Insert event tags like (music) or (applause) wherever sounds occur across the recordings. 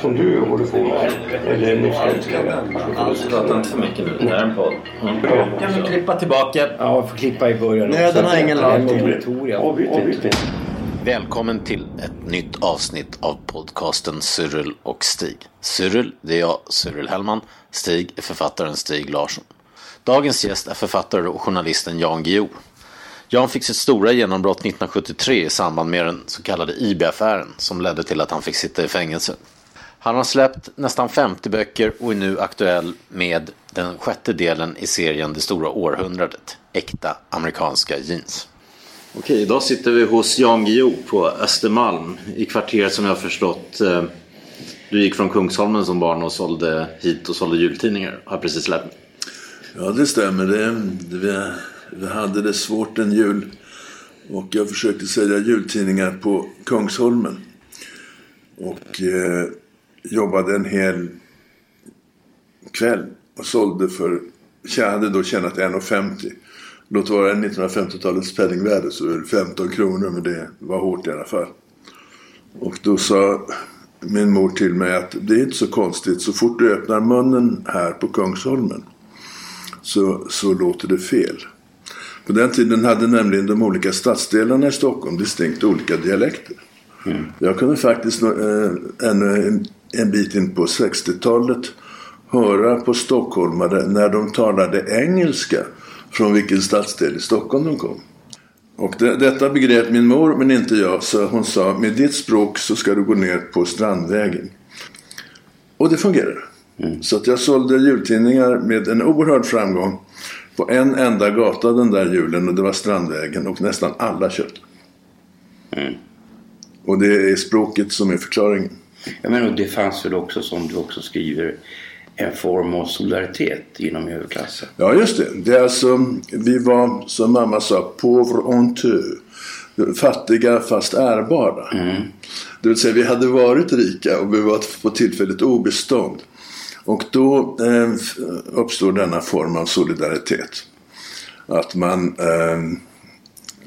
som du håller på med, eller nyförälskade. Prata inte för mycket nu. Det här är en podd. Kan vi klippa tillbaka? Ja, jag får klippa i början Nöden har ingen lag. Victoria. Avbryt inte. Välkommen till ett nytt avsnitt av podcasten Cyril och Stig. Cyril, det är jag, Cyril Hellman. Stig är författaren Stig Larsson. Dagens gäst är författare och journalisten Jan Guillou. Jan fick sitt stora genombrott 1973 i samband med den så kallade IB-affären som ledde till att han fick sitta i fängelse. Han har släppt nästan 50 böcker och är nu aktuell med den sjätte delen i serien Det stora århundradet, äkta amerikanska jeans. Okej, idag sitter vi hos Jan Guillou på Östermalm i kvarteret som jag har förstått eh, du gick från Kungsholmen som barn och sålde hit och sålde jultidningar. Har precis lärt mig. Ja, det stämmer. Det, det, vi, vi hade det svårt en jul. Och jag försökte sälja jultidningar på Kungsholmen. Och eh, jobbade en hel kväll och sålde för... Jag hade då tjänat 1,50. Låt vara 1950-talets penningvärde så är det 15 kronor men det var hårt i alla fall. Och då sa min mor till mig att det är inte så konstigt. Så fort du öppnar munnen här på Kungsholmen så, så låter det fel. På den tiden hade nämligen de olika stadsdelarna i Stockholm distinkt olika dialekter. Mm. Jag kunde faktiskt äh, ännu en, bit in på 60-talet höra på stockholmare när de talade engelska från vilken stadsdel i Stockholm de kom. Och det, detta begrep min mor men inte jag så hon sa med ditt språk så ska du gå ner på Strandvägen. Och det fungerade. Mm. Så att jag sålde jultidningar med en oerhörd framgång på en enda gata den där julen och det var Strandvägen och nästan alla köpte. Mm. Och det är språket som är förklaringen. Ja, men det fanns väl också som du också skriver en form av solidaritet inom överklassen. Ja just det. det är alltså, vi var som mamma sa pauvre en peu. Fattiga fast ärbara. Mm. Det vill säga vi hade varit rika och vi var på tillfälligt obestånd. Och då eh, uppstår denna form av solidaritet. Att man eh,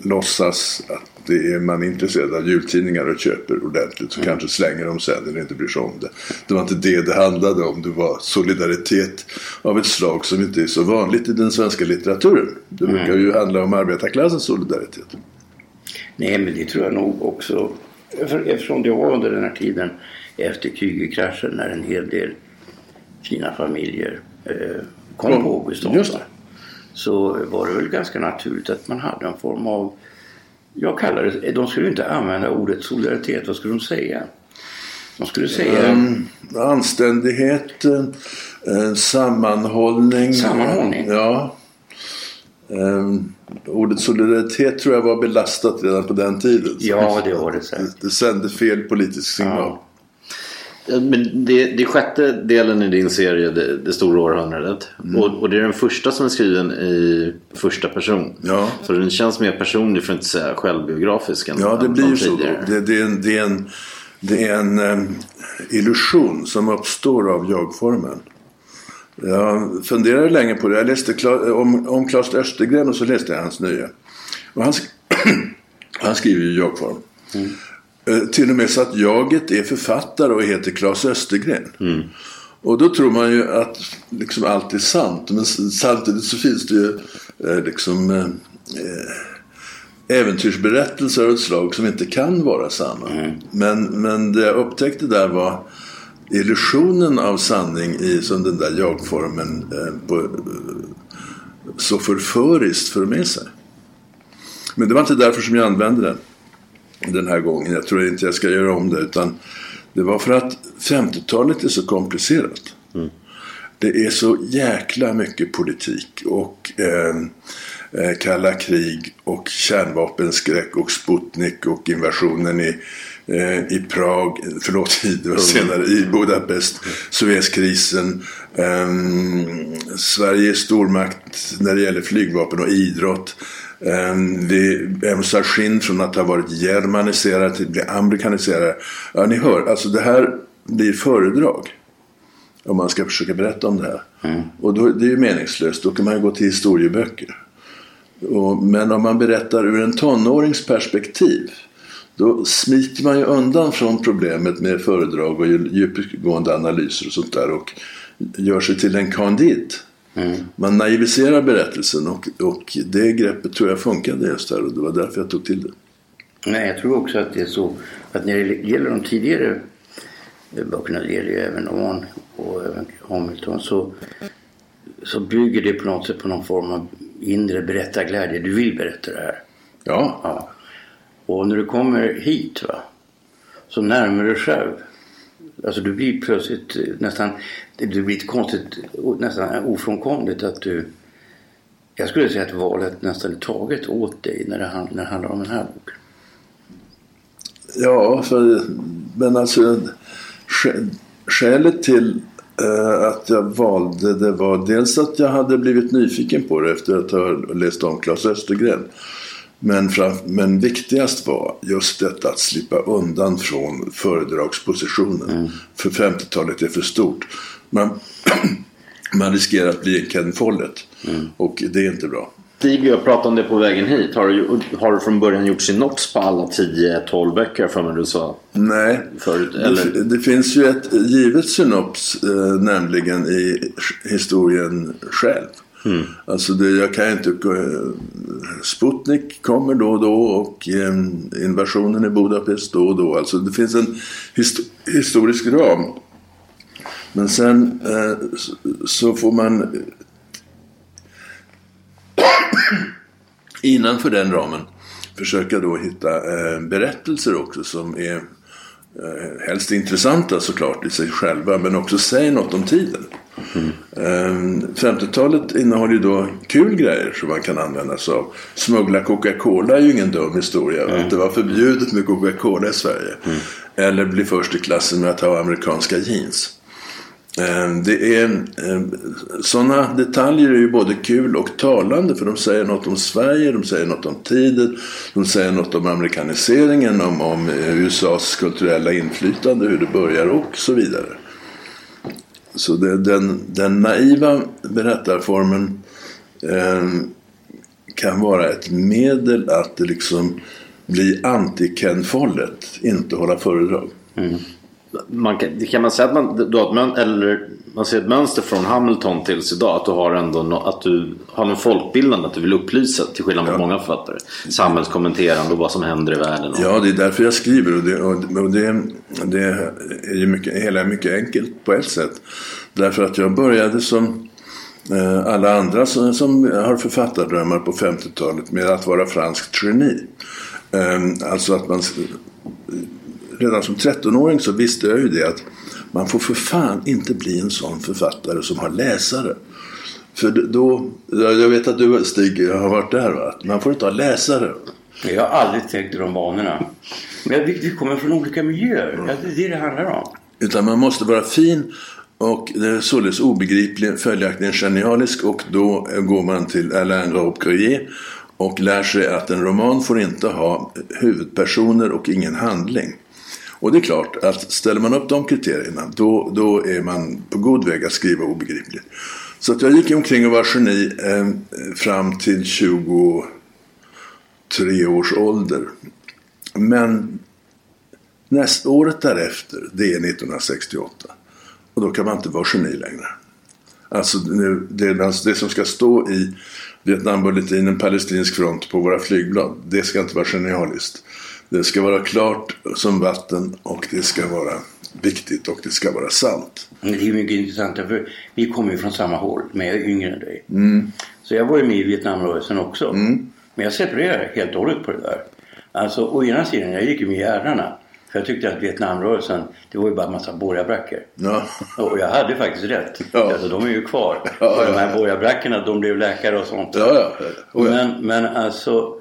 låtsas att det är man är intresserad av jultidningar och köper ordentligt så mm. kanske slänger de sen eller inte bryr sig om det. Det var inte det det handlade om. Det var solidaritet av ett slag som inte är så vanligt i den svenska litteraturen. Det mm. brukar ju handla om arbetarklassens solidaritet. Nej, men det tror jag nog också. Eftersom det var under den här tiden efter Krügerkraschen när en hel del fina familjer eh, kom ja, på August Så var det väl ganska naturligt att man hade en form av jag kallar det, de skulle inte använda ordet solidaritet, vad skulle de säga? De skulle säga... Um, anständighet, uh, sammanhållning. Sammanhållning? Ja. Um, ordet solidaritet tror jag var belastat redan på den tiden. Ja, det var det säkert. Det, det sände fel politisk signal. Ja. Men det, det är sjätte delen i din serie, Det, det stora århundradet. Mm. Och, och, det är den första som är skriven i första person. Ja. Så den känns mer personlig för att inte säga självbiografisk. Än ja, det blir ju så. Det, det, är en, det är en, det är en um, illusion som uppstår av jag-formen. Jag funderade länge på det. Jag läste om, om Claes Östergren och så läste jag hans nya. Och han, (clears throat) han skriver ju jag-form. Mm. Eh, till och med så att jaget är författare och heter Claes Östergren. Mm. Och då tror man ju att liksom allt är sant. Men samtidigt så finns det ju eh, liksom eh, eh, äventyrsberättelser av ett slag som inte kan vara sanna. Mm. Men, men det jag upptäckte där var illusionen av sanning i som den där jag-formen eh, på, så förföriskt för med sig. Men det var inte därför som jag använde den den här gången. Jag tror inte jag ska göra om det. Utan det var för att 50-talet är så komplicerat. Mm. Det är så jäkla mycket politik. Och eh, eh, kalla krig och kärnvapenskräck och Sputnik och invasionen i eh, i Prag, förlåt, var senare, i Budapest, Suezkrisen. Um, Sverige är stormakt när det gäller flygvapen och idrott. Um, vi ömsar skinn från att ha varit germaniserade till att bli amerikaniserade. Ja, ni hör, alltså det här blir föredrag. Om man ska försöka berätta om det här. Mm. Och då, det är ju meningslöst, då kan man ju gå till historieböcker. Och, men om man berättar ur en tonårings perspektiv då smiter man ju undan från problemet med föredrag och djupgående analyser och sånt där och gör sig till en kandid. Mm. Man naiviserar berättelsen och, och det greppet tror jag funkade just där och det var därför jag tog till det. Nej, jag tror också att det är så att när det gäller de tidigare böckerna, det gäller ju även Oman och även Hamilton, så, så bygger det på något sätt på någon form av inre berättarglädje. Du vill berätta det här. Ja. ja. Och när du kommer hit va, så närmar du själv. Alltså du blir plötsligt eh, nästan, det blir ett konstigt, nästan ofrånkomligt att du jag skulle säga att valet nästan är taget åt dig när det, handlar, när det handlar om den här boken. Ja, för, men alltså skälet till eh, att jag valde det var dels att jag hade blivit nyfiken på det efter att ha läst om Claes Östergren. Men, fram, men viktigast var just detta att slippa undan från föredragspositionen. Mm. För 50-talet är för stort. Man, (clears throat) man riskerar att bli en Ken Follett. Mm. Och det är inte bra. Stig och jag pratade om det på vägen hit. Har du, har du från början gjort synops på alla 10-12 böcker för du sa? Nej, förut? Det, det, finns ju ett givet synops eh, nämligen i historien själv. Mm. Alltså det, jag kan inte... Sputnik kommer då och då och eh, invasionen i Budapest då och då. Alltså det finns en hist historisk ram. Men sen eh, så får man (coughs) innanför den ramen försöka då hitta eh, berättelser också som är eh, helst intressanta såklart i sig själva men också säger något om tiden. Mm. 50-talet innehåller ju då kul grejer som man kan använda sig av. Smuggla Coca-Cola är ju ingen dum historia. Mm. Att det var förbjudet med Coca-Cola i Sverige. Mm. Eller bli först i klassen med att ha amerikanska jeans. Ehm, det är, ehm, sådana detaljer är ju både kul och talande för de säger något om Sverige, de säger något om tiden, de säger något om amerikaniseringen, om, om USAs kulturella inflytande, hur det börjar och så vidare. Så det, den, den naiva berättarformen eh, kan vara ett medel att liksom bli anti-Ken Follett, inte hålla föredrag. Mm. Man kan, kan man säga att man, du har ett, eller, man ser ett mönster från Hamilton tills idag? Att du har ändå no, att du har någon folkbildande, att du vill upplysa till skillnad mot ja. många författare. Samhällskommenterande och vad som händer i världen. Och... Ja, det är därför jag skriver och det, och det, det är ju mycket, hela mycket enkelt på ett sätt. Därför att jag började som eh, alla andra som, som har författardrömmar på 50-talet med att vara franskt geni. Eh, alltså att man redan som 13-åring så visste jag ju det att man får för fan inte bli en sån författare som har läsare. För då, jag vet att du Stig har varit där va? Man får inte ha läsare. Jag har aldrig tänkt i de banorna. Men vi kommer från olika miljöer. Ja, det är det det handlar om. Utan man måste vara fin och således obegriplig, följaktligen genialisk och då går man till Alain Robbe och lär sig att en roman får inte ha huvudpersoner och ingen handling. Och det är klart att ställer man upp de kriterierna då, då är man på god väg att skriva obegripligt. Så att jag gick omkring och var geni eh, fram till 23 års ålder. Men nästa året därefter, det är 1968. Och då kan man inte vara geni längre. Alltså det, alltså det som ska stå i Vietnambulletinen palestinsk front på våra flygblad. Det ska inte vara genialiskt. Det ska vara klart som vatten och det ska vara viktigt och det ska vara sant. Det är mycket intressant för vi kommer ju från samma håll men jag är yngre än dig. Mm. Så jag var ju med i Vietnamrörelsen också. Mm. Men jag separerar helt och hållet på det där. Alltså å ena sidan, jag gick ju med i herrarna. För jag tyckte att Vietnamrörelsen, det var ju bara en massa borgarbrackor. Ja. Och jag hade faktiskt rätt. Ja. Alltså, de är ju kvar. Ja, och de ja. här borgarbrackorna, de blev läkare och sånt. Ja, ja. Ja. Men, men alltså,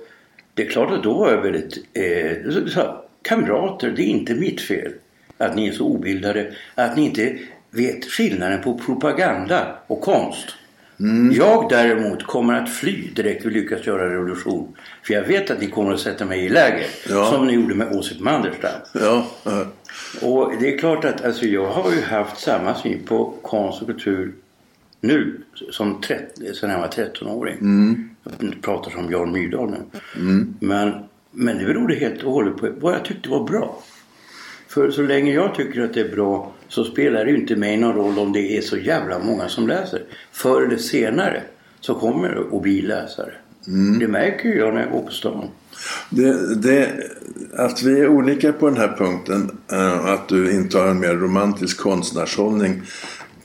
det är klart att då var jag väldigt... Eh, så, så, kamrater, det är inte mitt fel att ni är så obildade. Att ni inte vet skillnaden på propaganda och konst. Mm. Jag däremot kommer att fly direkt vi lyckas göra revolution. För jag vet att ni kommer att sätta mig i läger. Ja. Som ni gjorde med Åsip Manderstam. Ja. Och det är klart att alltså, jag har ju haft samma syn på konst och kultur nu som 30, sen jag var 13-åring. Jag pratar som Jan Myrdal nu. Men, men det berodde helt och hållet på vad jag tyckte var bra. För så länge jag tycker att det är bra så spelar det ju inte mig någon roll om det är så jävla många som läser. Förr eller senare så kommer det att bli läsare. Det märker jag när jag går på stan. Det, det, att vi är olika på den här punkten, eh, att du inte har en mer romantisk konstnärshållning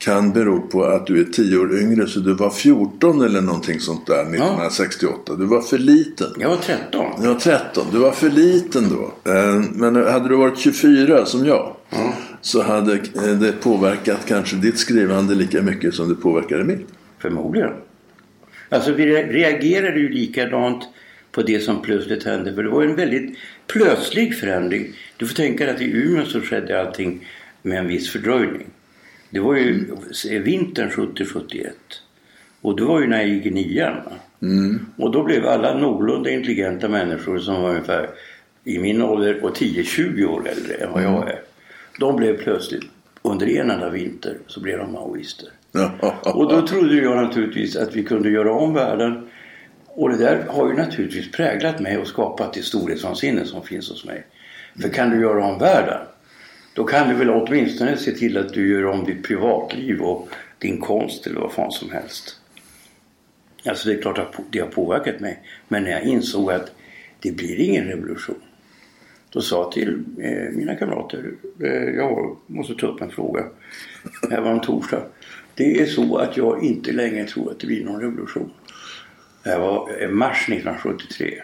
kan bero på att du är tio år yngre så du var 14 eller någonting sånt där 1968. Du var för liten. Jag var 13. Jag var 13. Du var för liten då. Eh, Men hade du varit 24 som jag så hade eh, det påverkat kanske ditt skrivande lika mycket som det påverkade mitt. Förmodligen. Alltså vi re- reagerade ju likadant på det som plötsligt hände. För det var en väldigt plötslig förändring. Du får tänka dig att i Umeå så skedde allting med en viss fördröjning. Det var ju vintern 70-71. Och det var ju när jag gick i nian. va? Och då blev alla någorlunda intelligenta människor som var ungefär i min ålder och 10-20 år äldre än vad jag är. De blev plötsligt, under en enda vinter, så blev de maoister. (laughs) Och då trodde jag naturligtvis att vi kunde göra om världen. Och det där har ju naturligtvis präglat mig och skapat det storhetsvansinne som finns hos mig. För kan du göra om världen, då kan du väl åtminstone se till att du gör om ditt privatliv och din konst eller vad fan som helst. Alltså det är klart att det har påverkat mig. Men när jag insåg att det blir ingen revolution. Då sa jag till eh, mina kamrater, eh, jag måste ta upp en fråga. Det här var en torsdag. Det är så att jag inte längre tror att det blir någon revolution. Det här var eh, mars 1973.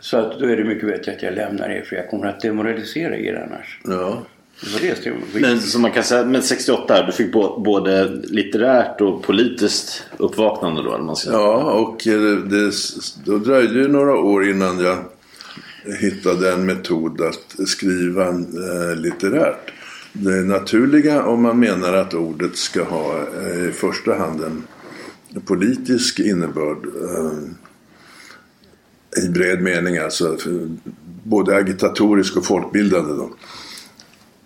Så att då är det mycket bättre att jag lämnar er för jag kommer att demoralisera er annars. Ja. Det jag. Men som man kan säga, men 68, du fick både litterärt och politiskt uppvaknande då? Man ska. Ja, och eh, det, då dröjde ju några år innan jag hittade en metod att skriva eh, litterärt. Det naturliga om man menar att ordet ska ha eh, i första hand en politisk innebörd eh, i bred mening, alltså både agitatorisk och folkbildande. Då.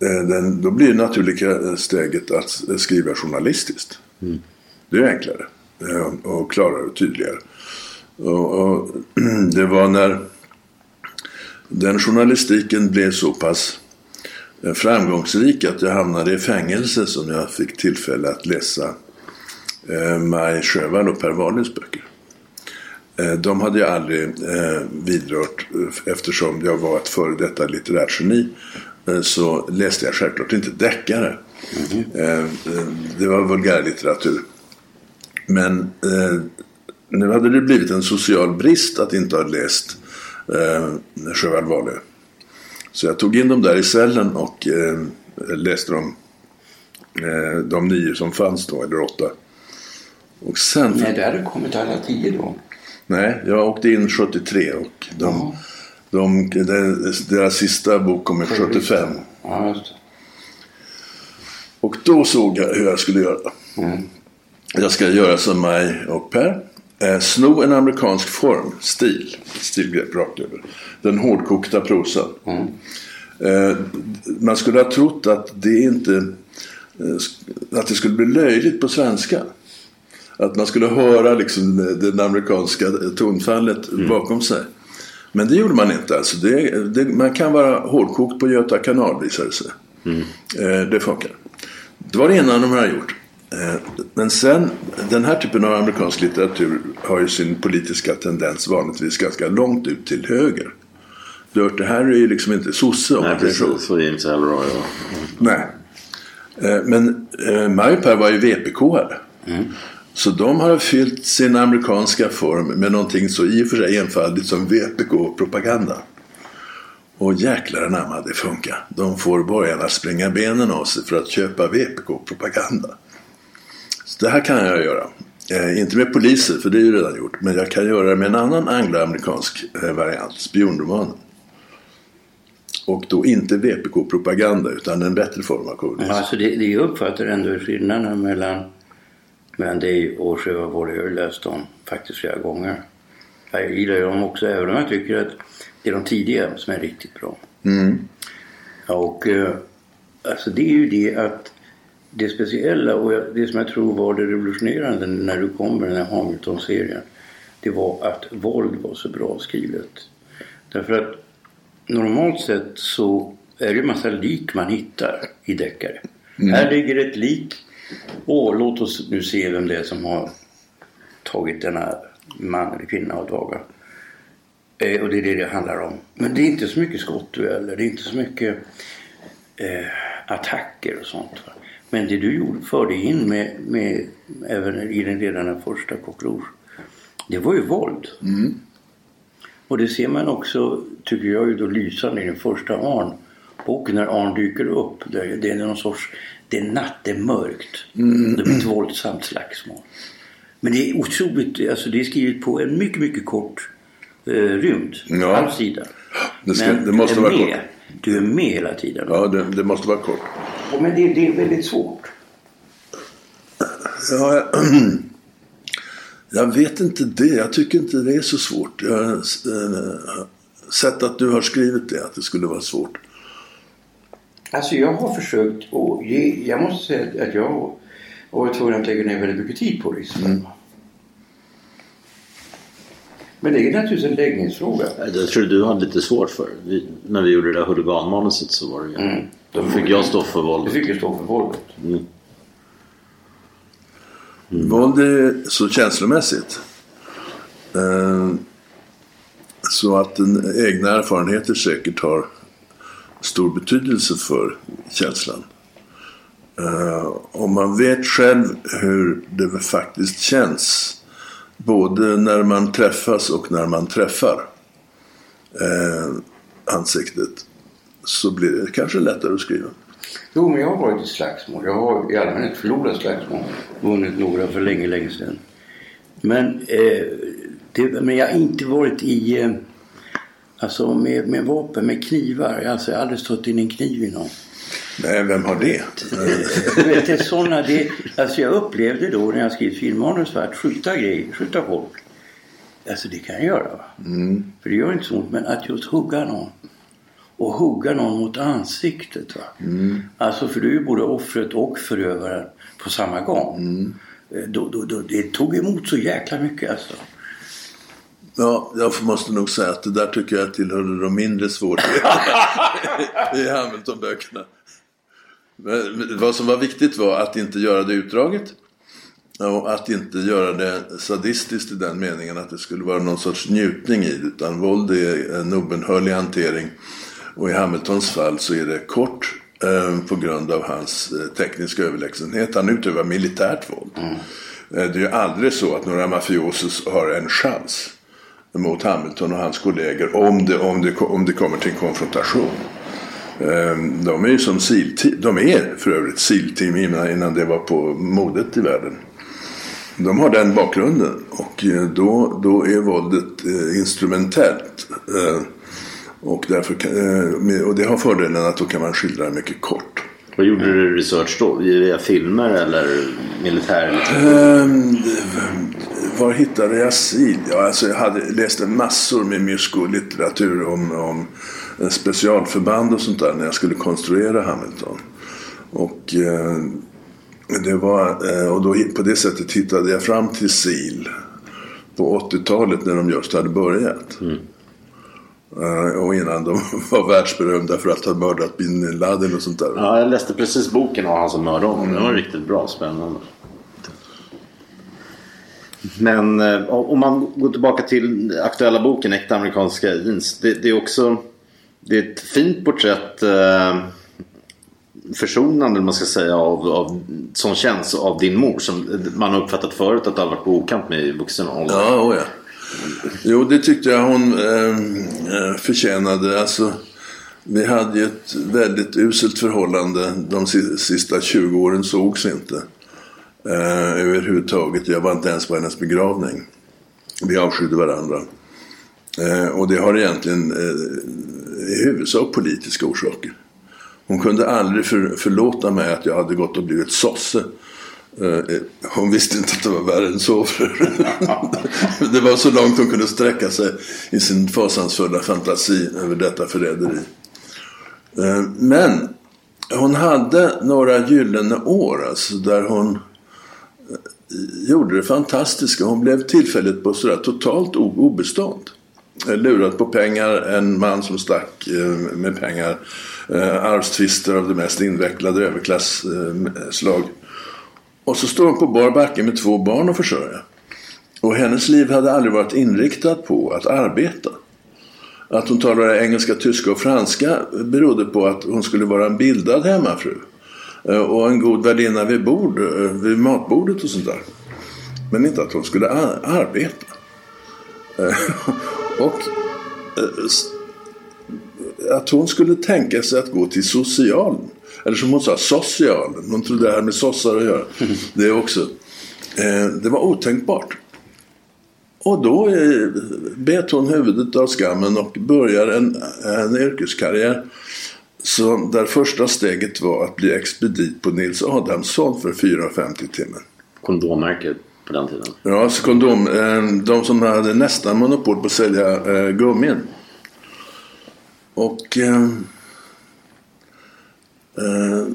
Eh, Den, då blir det naturliga steget att skriva journalistiskt. Det är enklare eh, och klarare och tydligare. Och, och (clears throat) det var när den journalistiken blev så pass eh, framgångsrik att jag hamnade i fängelse som jag fick tillfälle att läsa eh, Maj Sjöwall och Per Wahlöös böcker. Eh, De hade jag aldrig eh, vidrört eh, eftersom jag var ett före detta litterärt geni. Eh, Så läste jag självklart inte deckare. Eh, Det var vulgärlitteratur. Men nu hade det blivit en social brist att inte ha läst Sjöwall Wahlöö. Så jag tog in dem där i cellen och läste dem. De nio som fanns då, eller åtta. Och sen... Nej, det hade kommit alla tio då. Nej, jag åkte in 73 och de, de, de, deras sista bok kom 75. Ja. Och då såg jag hur jag skulle göra. Jag ska göra som Maj och Per. Eh, sno en amerikansk form, stil, stilgrepp rakt över. Den hårdkokta prosan. Eh, man skulle ha trott att det inte eh, att det skulle bli löjligt på svenska. Att man skulle höra liksom det amerikanska tonfallet bakom sig. Men det gjorde man inte. Alltså det, det, man kan vara hårdkokt på Göta kanal visade det sig. Eh, det funkar. Det var det ena de har gjort. Eh, Men sen, den här typen av amerikansk litteratur har ju sin politiska tendens vanligtvis ganska långt ut till höger. Dirty Harry är ju liksom inte sosse om Nej, säger så. precis. Så James Ellroy och... Nej. Eh, Men eh, Per var ju VPK-are. Så de har fyllt sin amerikanska form med någonting så i och för sig enfaldigt som VPK-propaganda. Och jäklar anamma det funkar. De får borgarna springa benen av sig för att köpa VPK-propaganda. Så det här kan jag göra. Eh, inte med poliser, för det är ju redan gjort. Men jag kan göra det med en annan angloamerikansk eh, variant, spionromanen. Och då inte VPK-propaganda utan en bättre form av kommunism. Ja, alltså det, det uppfattar ändå skillnaden mellan, mellan dig och Sjö Vård. Jag har läst dem faktiskt flera gånger. Jag gillar dem också även om jag tycker att det är de tidiga som är riktigt bra. Mm. Och eh, alltså det är ju det att det speciella och det som jag tror var det revolutionerande när du kom med den här Hamilton-serien. Det var att våld var så bra skrivet. Därför att normalt sett så är det en massa lik man hittar i deckare. Mm. Här ligger ett lik. Och låt oss nu se vem det är som har tagit denna man eller kvinna av dagar. Eh, och det är det det handlar om. Men det är inte så mycket skottdueller. Det är inte så mycket eh, attacker och sånt. Va? Men det du gjorde, förde in med, med även i den redan den första Coq det var ju våld. Mm. Och det ser man också, tycker jag, ju då lysande i den första Arn-boken när Arn dyker upp. Det, det är någon sorts, det är natt, det är mörkt. Mm. Det blir ett våldsamt slagsmål. Men det är otroligt, alltså det är skrivet på en mycket, mycket kort eh, rymd. Ja. Halv sida. Det, ska, Men det måste du är vara med. kort. Du är med hela tiden. Ja, det, det måste vara kort. Och Men det, det är väldigt svårt. Ja, jag, (clears throat) jag vet inte det. Jag tycker inte det är så svårt. Jag har eh, sett att du har skrivit det, att det skulle vara svårt. Alltså jag har försökt att ge, jag måste säga att jag har varit tvungen att lägga ner väldigt mycket tid på det. Mm. Men det är naturligtvis en läggningsfråga. Jag tror du hade lite svårt för vi, När vi gjorde det där huliganmanuset så var det ju... Mm. Då fick jag stå för Du våldet. fick ju stå för våldet. Mm. Våld är så känslomässigt. Eh, så att den egna erfarenheter säkert har stor betydelse för känslan. Eh, uh, om man vet själv hur det faktiskt känns både när man träffas och när man träffar uh, ansiktet så blir det kanske lättare att skriva. Jo, men jag har varit i slagsmål. Jag har i allmänhet förlorat slagsmål. Vunnit några för länge, länge sedan. Men, eh, det, men jag har inte varit i... Eh, alltså med, med vapen, med knivar. Alltså, jag har aldrig stått in en kniv i någon. Nej, vem har det? (laughs) Du vet, det är såna, det, alltså jag upplevde då när jag skrev filmmanus att skjuta grejer, skjuta folk. Alltså det kan jag göra. Va? För det gör inte så ont. Men att just hugga någon. Och hugga någon mot ansiktet. Va? Alltså för du är ju både offret och förövaren på samma gång. Eh, Då, då, då, det tog emot så jäkla mycket alltså. Ja, jag måste nog säga att det där tycker jag tillhörde de mindre svårigheterna (laughs) i Hamilton-böckerna. Men vad som var viktigt var att inte göra det utdraget. Och att inte göra det sadistiskt i den meningen att det skulle vara någon sorts njutning i det. Utan våld är en obönhörlig hantering. Och i Hamiltons fall så är det kort eh, på grund av hans eh, tekniska överlägsenhet. Han utövar militärt våld. Eh, det är ju aldrig så att några mafiosos har en chans mot Hamilton och hans kollegor om det, om det, om det kommer till en konfrontation. Ehm, de är ju som De är för övrigt SIL-team innan, innan det var på modet i världen. De har den bakgrunden och eh, då, då är våldet eh, instrumentellt. Eh, och, därför kan, och det har fördelen att då kan man skildra mycket kort. Vad gjorde du research då? Via filmer eller militär? Ehm, var hittade jag SIL? Ja, alltså jag hade läste massor med mysko-litteratur om, om specialförband och sånt där när jag skulle konstruera Hamilton. Och, eh, det var, eh, och då, på det sättet hittade jag fram till SIL på 80-talet när de just hade börjat. Eh, och innan de (laughs) var världsberömda för att ha mördat bin Laden och sånt där. Ja, jag läste precis boken av han som mördade honom. Den var riktigt bra, spännande. Men eh, om man går tillbaka till aktuella boken Äkta amerikanska jeans. Det, det är också det är ett fint porträtt eh, försonande man ska säga av, av, som känns av din mor som man har uppfattat förut att du har varit på okant med i vuxen ålder. Ja, oh ja. Jo, det tyckte jag hon ehm, eh, förtjänade. Alltså, vi hade ju ett väldigt uselt förhållande. De sista 20 åren sågs inte. Eh, överhuvudtaget. Jag var inte ens på hennes begravning. Vi avskydde varandra. Eh, och det har egentligen eh, i huvudsak politiska orsaker. Hon kunde aldrig för, förlåta mig att jag hade gått och blivit sosse. Eh, hon visste inte att det var värre än så. (laughs) det var så långt hon kunde sträcka sig i sin fasansfulla fantasi över detta förräderi. Eh, men hon hade några gyllene år alltså, där hon eh, gjorde det fantastiska. Hon blev tillfälligt på sådär totalt obestånd. Lurad på pengar, en man som stack med pengar. Arvstvister av det mest invecklade överklasslag. Och så står hon på bar backe med två barn att försörja. Och hennes liv hade aldrig varit inriktat på att arbeta. Att hon talade engelska, tyska och franska berodde på att hon skulle vara en bildad hemmafru. Eh, och en god värdinna vid, bord, eh, vid matbordet och sånt där. Men inte att hon skulle arbeta. Eh, (laughs) och att hon skulle tänka sig att gå till socialen. Eller som hon sa, socialen. Hon trodde det här med sossar att göra. (laughs) Det också. Eh, det var otänkbart. Och då eh, bet hon huvudet av skammen och börjar en, en yrkeskarriär. Så där första steget var att bli expedit på Nils Adamsson för 4,50 timmen. Kondommärket på den tiden? Ja, alltså kondom. Eh, de som hade nästan monopol på att sälja eh, gummin. Och eh, eh,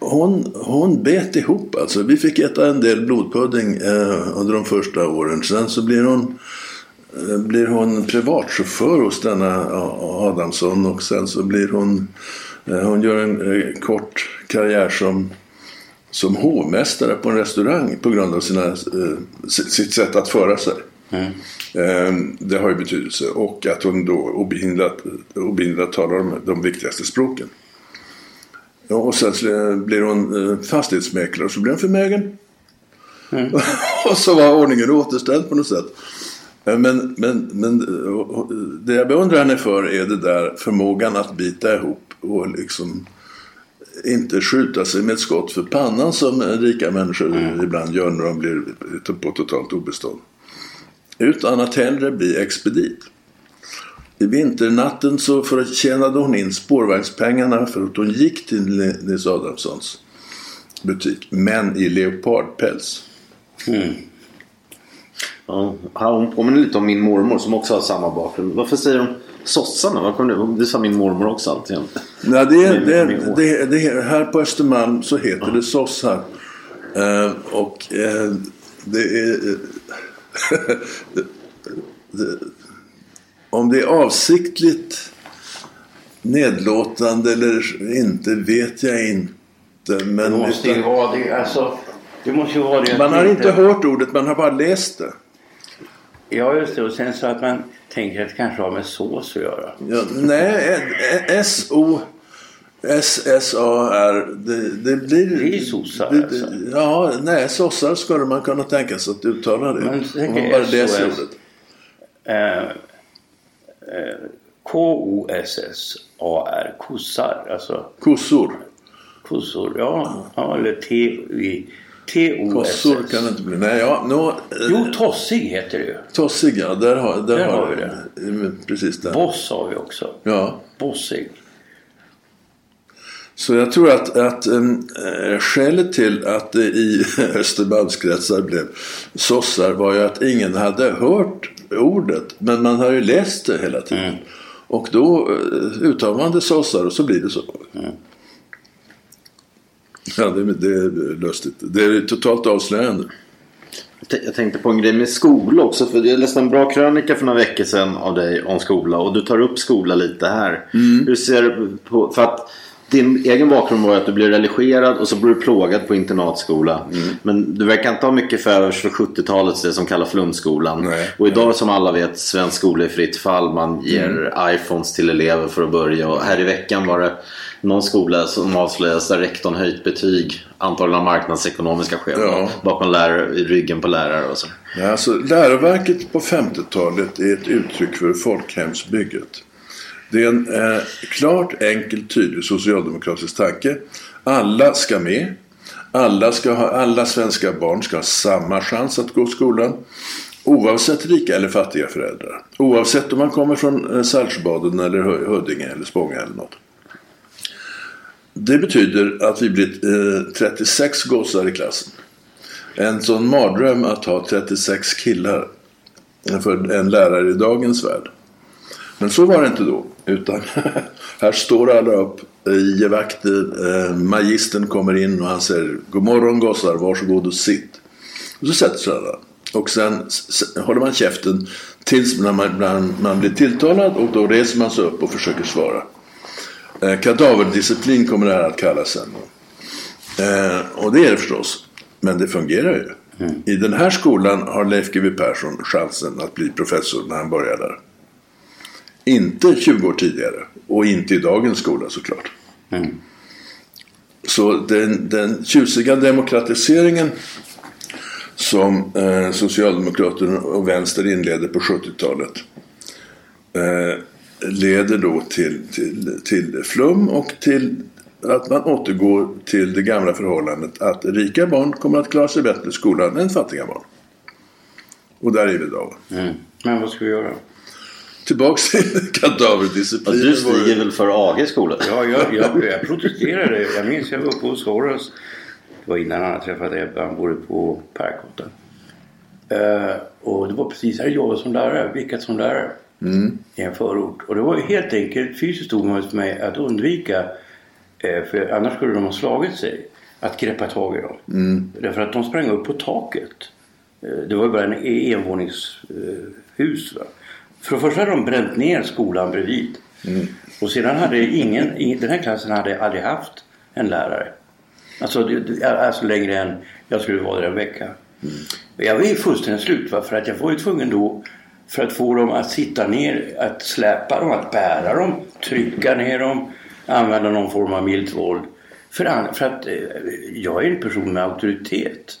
hon, hon bet ihop alltså. Vi fick äta en del blodpudding eh, under de första åren. Sen så blir hon, eh, blir hon privatchaufför hos denna Adamsson och sen så blir hon, eh, hon gör en eh, kort karriär som som hovmästare på en restaurang på grund av sina, sitt sätt att föra sig. Mm. Det har ju betydelse. Och att hon då obehindrat, obehindrat talar om de viktigaste språken. Och sen blir hon eh, fastighetsmäklare och så blir hon förmögen. Mm. (laughs) och så var ordningen återställd på något sätt. Ehm, men, men, men det jag beundrar henne för är det där förmågan att bita ihop och liksom inte skjuta sig med ett skott för pannan som rika människor mm. ibland gör när de blir på totalt obestånd. Utan att hellre bli expedit. I vinternatten så förtjänade hon in spårvagnspengarna för att hon gick till Nils Adamssons butik. Men i leopardpäls. Mm. Ja, hon påminner lite om min mormor som också har samma bakgrund. Varför säger hon sossarna? Vad kom det? det sa min mormor också alltid. Nej, det, min, det, det, det, här på Östermalm så heter ja. det sossar. Uh, och uh, det är (laughs) om det är avsiktligt nedlåtande eller inte vet jag inte. Men det måste ju vara det. Alltså, det måste ju vara det. Man har inte hört ordet, man har bara läst det. Ja, just det. Och sen så att man tänker att det kanske har med sås att göra. Ja, nej, S-O... S-S-A-R. Det, det blir... Det är sossar det, alltså. Ja, nej, sossar skulle man kunna tänka sig att uttala det. Men, om man bara läser ordet. Eh, eh, K-O-S-S-A-R. Kossar. Alltså. Kossor. Kossor, ja. ja eller T-O-S-S. Kossor kan det inte bli. Nej, ja, no, jo, tossig heter det ju. Tossig, ja. Där har, där, där har vi det. Precis där. Boss har vi också. Ja. Bossig. Så jag tror att, att äh, skälet till att det i (laughs) Östermalmskretsar blev sossar var ju att ingen hade hört ordet. Men man har ju läst det hela tiden. Mm. Och då äh, uttalar man det sossar och så blir det så. Mm. Ja, det, det, är lustigt. Det är totalt avslöjande. Jag tänkte på en grej med skola också. För jag läste en bra krönika för några veckor sedan av dig om skola. Och du tar upp skola lite här. Mm. Hur ser du på... För att din egen bakgrund var att du blev religerad och så blev du plågad på internatskola. Mm. Men du verkar inte ha mycket för övers för 70-talets det som kallas flumskolan. Nej, och idag som alla vet, svensk skola är fritt fall. Man ger mm. iPhones till elever för att börja. Och här i veckan var det någon skola som avslöjades där rektorn höjt betyg. Antagligen av marknadsekonomiska skäl. Ja. Bakom lärare, i ryggen på lärare och så. Ja, alltså, läroverket på 50-talet är ett uttryck för folkhemsbygget. Det är en eh, klart, enkel, tydlig socialdemokratisk tanke. Alla ska med. Alla, ska ha, alla svenska barn ska ha samma chans att gå i skolan. Oavsett rika eller fattiga föräldrar. Oavsett om man kommer från eh, Saltsjöbaden eller Huddinge eller Spånga eller något. Det betyder att vi blir eh, 36 gossar i klassen. En sån mardröm att ha 36 killar för en lärare i dagens värld. Men så var det inte då. Utan (laughs) här står alla upp i vakter. Eh, magistern kommer in och han säger God morgon gossar, varsågod och sitt. Och så sätter sig alla. Och sen håller man käften tills man, man, man blir tilltalad och då reser man sig upp och försöker svara. Eh, kadaverdisciplin kommer det här att kallas sen. Eh, och det är det förstås. Men det fungerar ju. Mm. I den här skolan har Leif GW Persson chansen att bli professor när han börjar där. Inte 20 år tidigare. Och inte i dagens skola såklart. Mm. Så den, den tjusiga demokratiseringen som eh, Socialdemokraterna och Vänster inledde på 70-talet eh, leder då till, till, till flum och till att man återgår till det gamla förhållandet att rika barn kommer att klara sig bättre i skolan än fattiga barn. Och där är vi idag. Mm. Men vad ska vi göra? Tillbaks till (laughs) kadaverdisciplin. Du stiger väl för AG skola? Ja, jag, jag, jag protesterade. Jag minns jag var uppe hos Horace. Det var innan han träffade Ebba. Han bodde på Parkhotten. Uh, och det var precis här jag som lärare. Vilket som lärare. Mm. I en förort. Och det var helt enkelt fysiskt omöjligt för mig att undvika. Uh, för annars skulle de ha slagit sig. Att greppa tag i dem. Mm. Därför att de sprang upp på taket. Uh, det var bara en envåningshus. Va? För det första hade de bränt ner skolan bredvid. Mm. Och sedan hade ingen, ingen, den här klassen hade aldrig haft en lärare. Alltså, alltså längre än jag skulle vara där en vecka. Mm. Jag var fullständigt slut va? för att jag var ju tvungen då för att få dem att sitta ner, att släpa dem, att bära dem, trycka ner dem, använda någon form av milt våld. För, för att eh, jag är en person med auktoritet.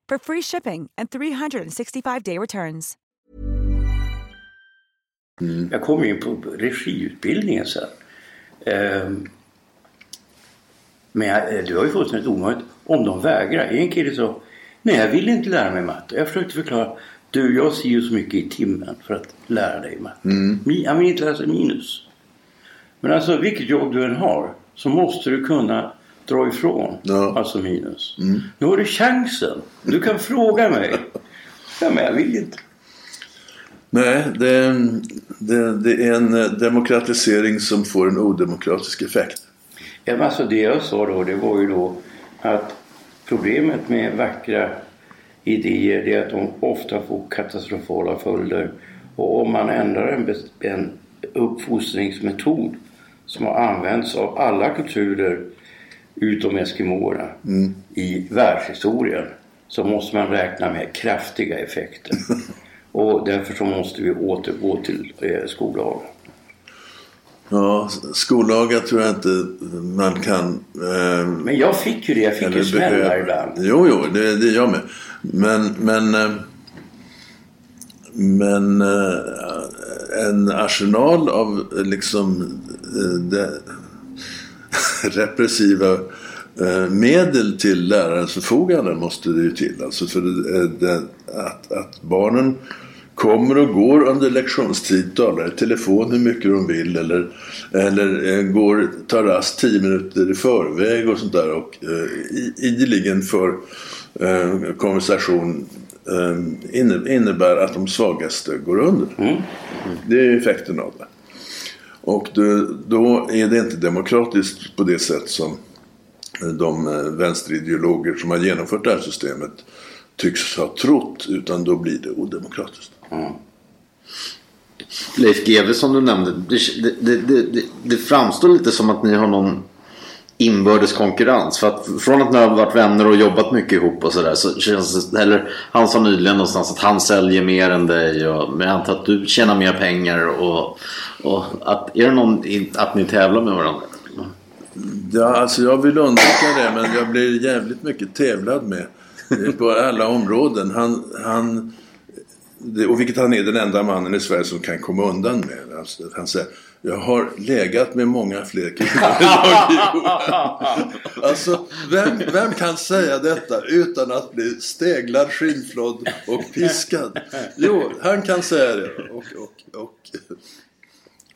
for free shipping and 365-day returns. Mm. Jag kom in på regiutbildningen sen. Um, men jag, det var ju fullständigt omöjligt om de vägrar. En kille sa Nej, jag vill inte lära mig matte. Jag försökte förklara. Du, jag ser ju så mycket i timmen för att lära dig matte. Mm. Jag vill inte läsa minus. Men alltså vilket jobb du än har så måste du kunna dra ifrån. Ja. Alltså minus. Mm. Nu har du chansen. Du kan fråga mig. Ja, men jag vill inte. Nej, det, det, det, är en demokratisering som får en odemokratisk effekt. Ja, men alltså det jag sa då, det var ju då att Problemet med vackra idéer är att de ofta får katastrofala följder. Och om man ändrar en, en uppfostringsmetod som har använts av alla kulturer utom eskimåerna mm. i världshistorien så måste man räkna med kraftiga effekter. (laughs) Och därför så måste vi återgå till eh, skollagen. Ja, skollagar tror jag inte man kan... Eh, men jag fick ju det. Jag fick ju smällar ibland. Jo, jo, det, det jag med. Men, men, eh, men eh, en arsenal av liksom eh, det, (laughs) repressiva eh, medel till lärarens förfogande måste det ju till. Alltså för det, det, att, att barnen kommer och går under lektionstid, talar i telefon hur mycket de vill eller, eller eh, går, tar rast tio minuter i förväg och sånt där och eh, ideligen för eh, konversation eh, innebär att de svagaste går under. Mm. Det är effekten av det. Och då, då är det inte demokratiskt på det sätt som eh, de eh, vänsterideologer som har genomfört det här systemet tycks ha trott utan då blir det odemokratiskt. Mm. Leif GW som du nämnde. Det, det, det, det, framstår lite som att ni har någon inbördes konkurrens. För att från att ni har varit vänner och jobbat mycket ihop och sådär så känns det, eller han sa nyligen någonstans att han säljer mer än dig och men jag antar att du tjänar mer pengar och, och att, är det någon, att ni tävlar med varandra? Ja, alltså jag vill undvika det men jag blir jävligt mycket tävlad med på alla områden. Han, han, och vilket han är den enda mannen i Sverige som kan komma undan med. Alltså, han säger jag har legat med många fler kvinnor (laughs) Alltså, vem, vem kan säga detta utan att bli steglad, skinnflådd och piskad? Jo, han kan säga det. Och, och, och,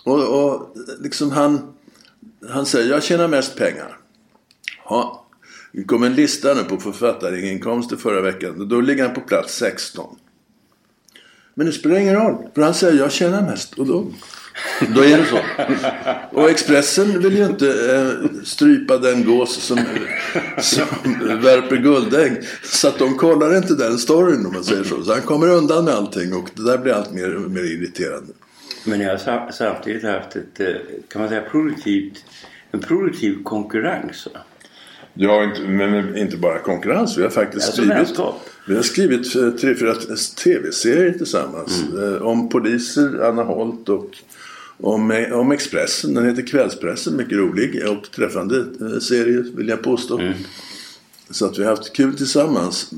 och, och liksom han, han säger, jag tjänar mest pengar. Ja, det kom en lista nu på författarinkomster förra veckan. Då ligger han på plats 16. Men det spelar ingen roll. För han säger jag tjänar mest. Och då, då är det så. Och Expressen vill ju inte eh, strypa den gås som, som värper guldägg. Så att de kollar inte den storyn om man säger så. Så han kommer undan med allting och det där blir allt mer, mer irriterande. Men jag har samtidigt haft ett, eh, kan man säga, produktivt, en produktiv konkurrens. Ja, inte, men inte bara konkurrens. Vi har faktiskt skrivit, vi har skrivit eh, tre, fyra tv-serier tillsammans. Mm. Eh, om poliser, Anna Holt och om, eh, om Expressen. Den heter Kvällspressen. Mycket rolig och träffande serie vill jag påstå. Mm. Så att vi har haft kul tillsammans.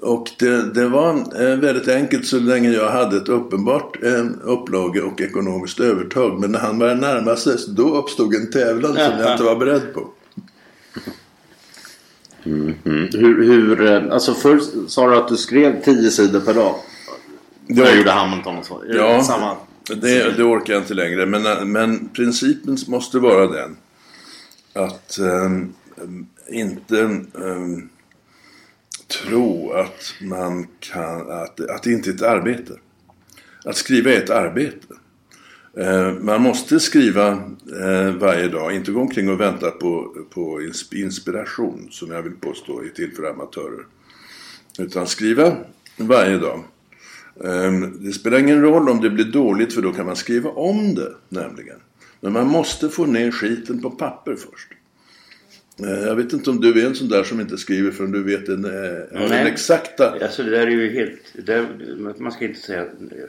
Och det, det var väldigt enkelt så länge jag hade ett uppenbart upplage och ekonomiskt övertag. Men när han började närma sig då uppstod en tävlan som jag inte var beredd på. Mm, mm. Hur, hur, eh, alltså först sa du att du skrev tio sidor per dag. Jag gjorde Hamilton och så. Ja, det, samma? Det, det, orkar jag inte längre. Men, men principen måste vara den. Att um, inte um, tro att man kan, att, att det inte är ett arbete. Att skriva är ett arbete. Eh, man måste skriva eh, varje dag, inte gå omkring och vänta på, på inspiration som jag vill påstå är till för amatörer. Utan skriva varje dag. Ehm, det spelar ingen roll om det blir dåligt för då kan man skriva om det nämligen. Men man måste få ner skiten på papper först. Eh, jag vet inte om du är en sån där som inte skriver förrän du vet den, den exakta... Alltså det där är ju helt... Där, man ska inte säga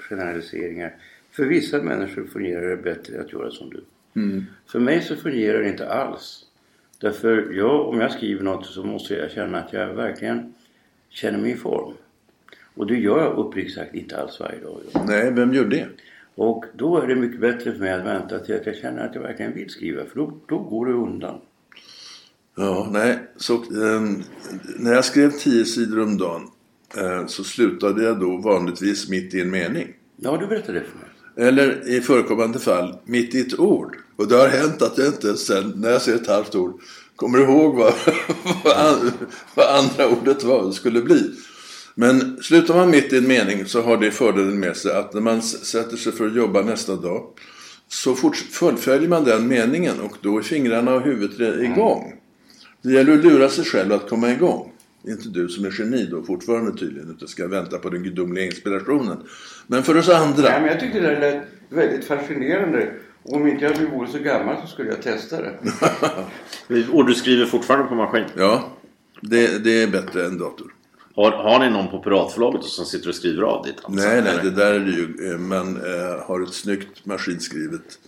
generaliseringar. För vissa människor fungerar det bättre att göra som du. Mm. För mig så fungerar det inte alls. Därför jag, om jag skriver något så måste jag känna att jag verkligen känner mig i form. Och det gör jag uppriktigt sagt inte alls varje dag. Nej, vem gör det? Och då är det mycket bättre för mig att vänta till att jag känner att jag verkligen vill skriva. För då, då går det undan. Ja, nej. Så, eh, när jag skrev tio sidor om dagen eh, så slutade jag då vanligtvis mitt i en mening. Ja, du berättade det för mig. Eller i förekommande fall mitt i ett ord. Och det har hänt att jag inte sen när jag ser ett halvt ord kommer ihåg vad, (laughs) vad, andra ordet var, skulle bli. Men slutar man mitt i en mening så har det fördelen med sig att när man sätter sig för att jobba nästa dag så fullföljer man den meningen och då är fingrarna och huvudet igång. Det gäller att lura sig själv att komma igång. Inte du som är geni då fortfarande tydligen utan ska vänta på den gudomliga inspirationen. Men för oss andra. Nej, men jag tyckte det lät väldigt fascinerande. Om inte jag vore så gammal så skulle jag testa det. (laughs) Och du skriver fortfarande på maskin? Ja, det, det är bättre än dator. Har, har ni någon på piratförlaget som sitter och skriver av ditt Nej, nej, det där är det ju. Eh, man eh, har ett snyggt maskinskrivet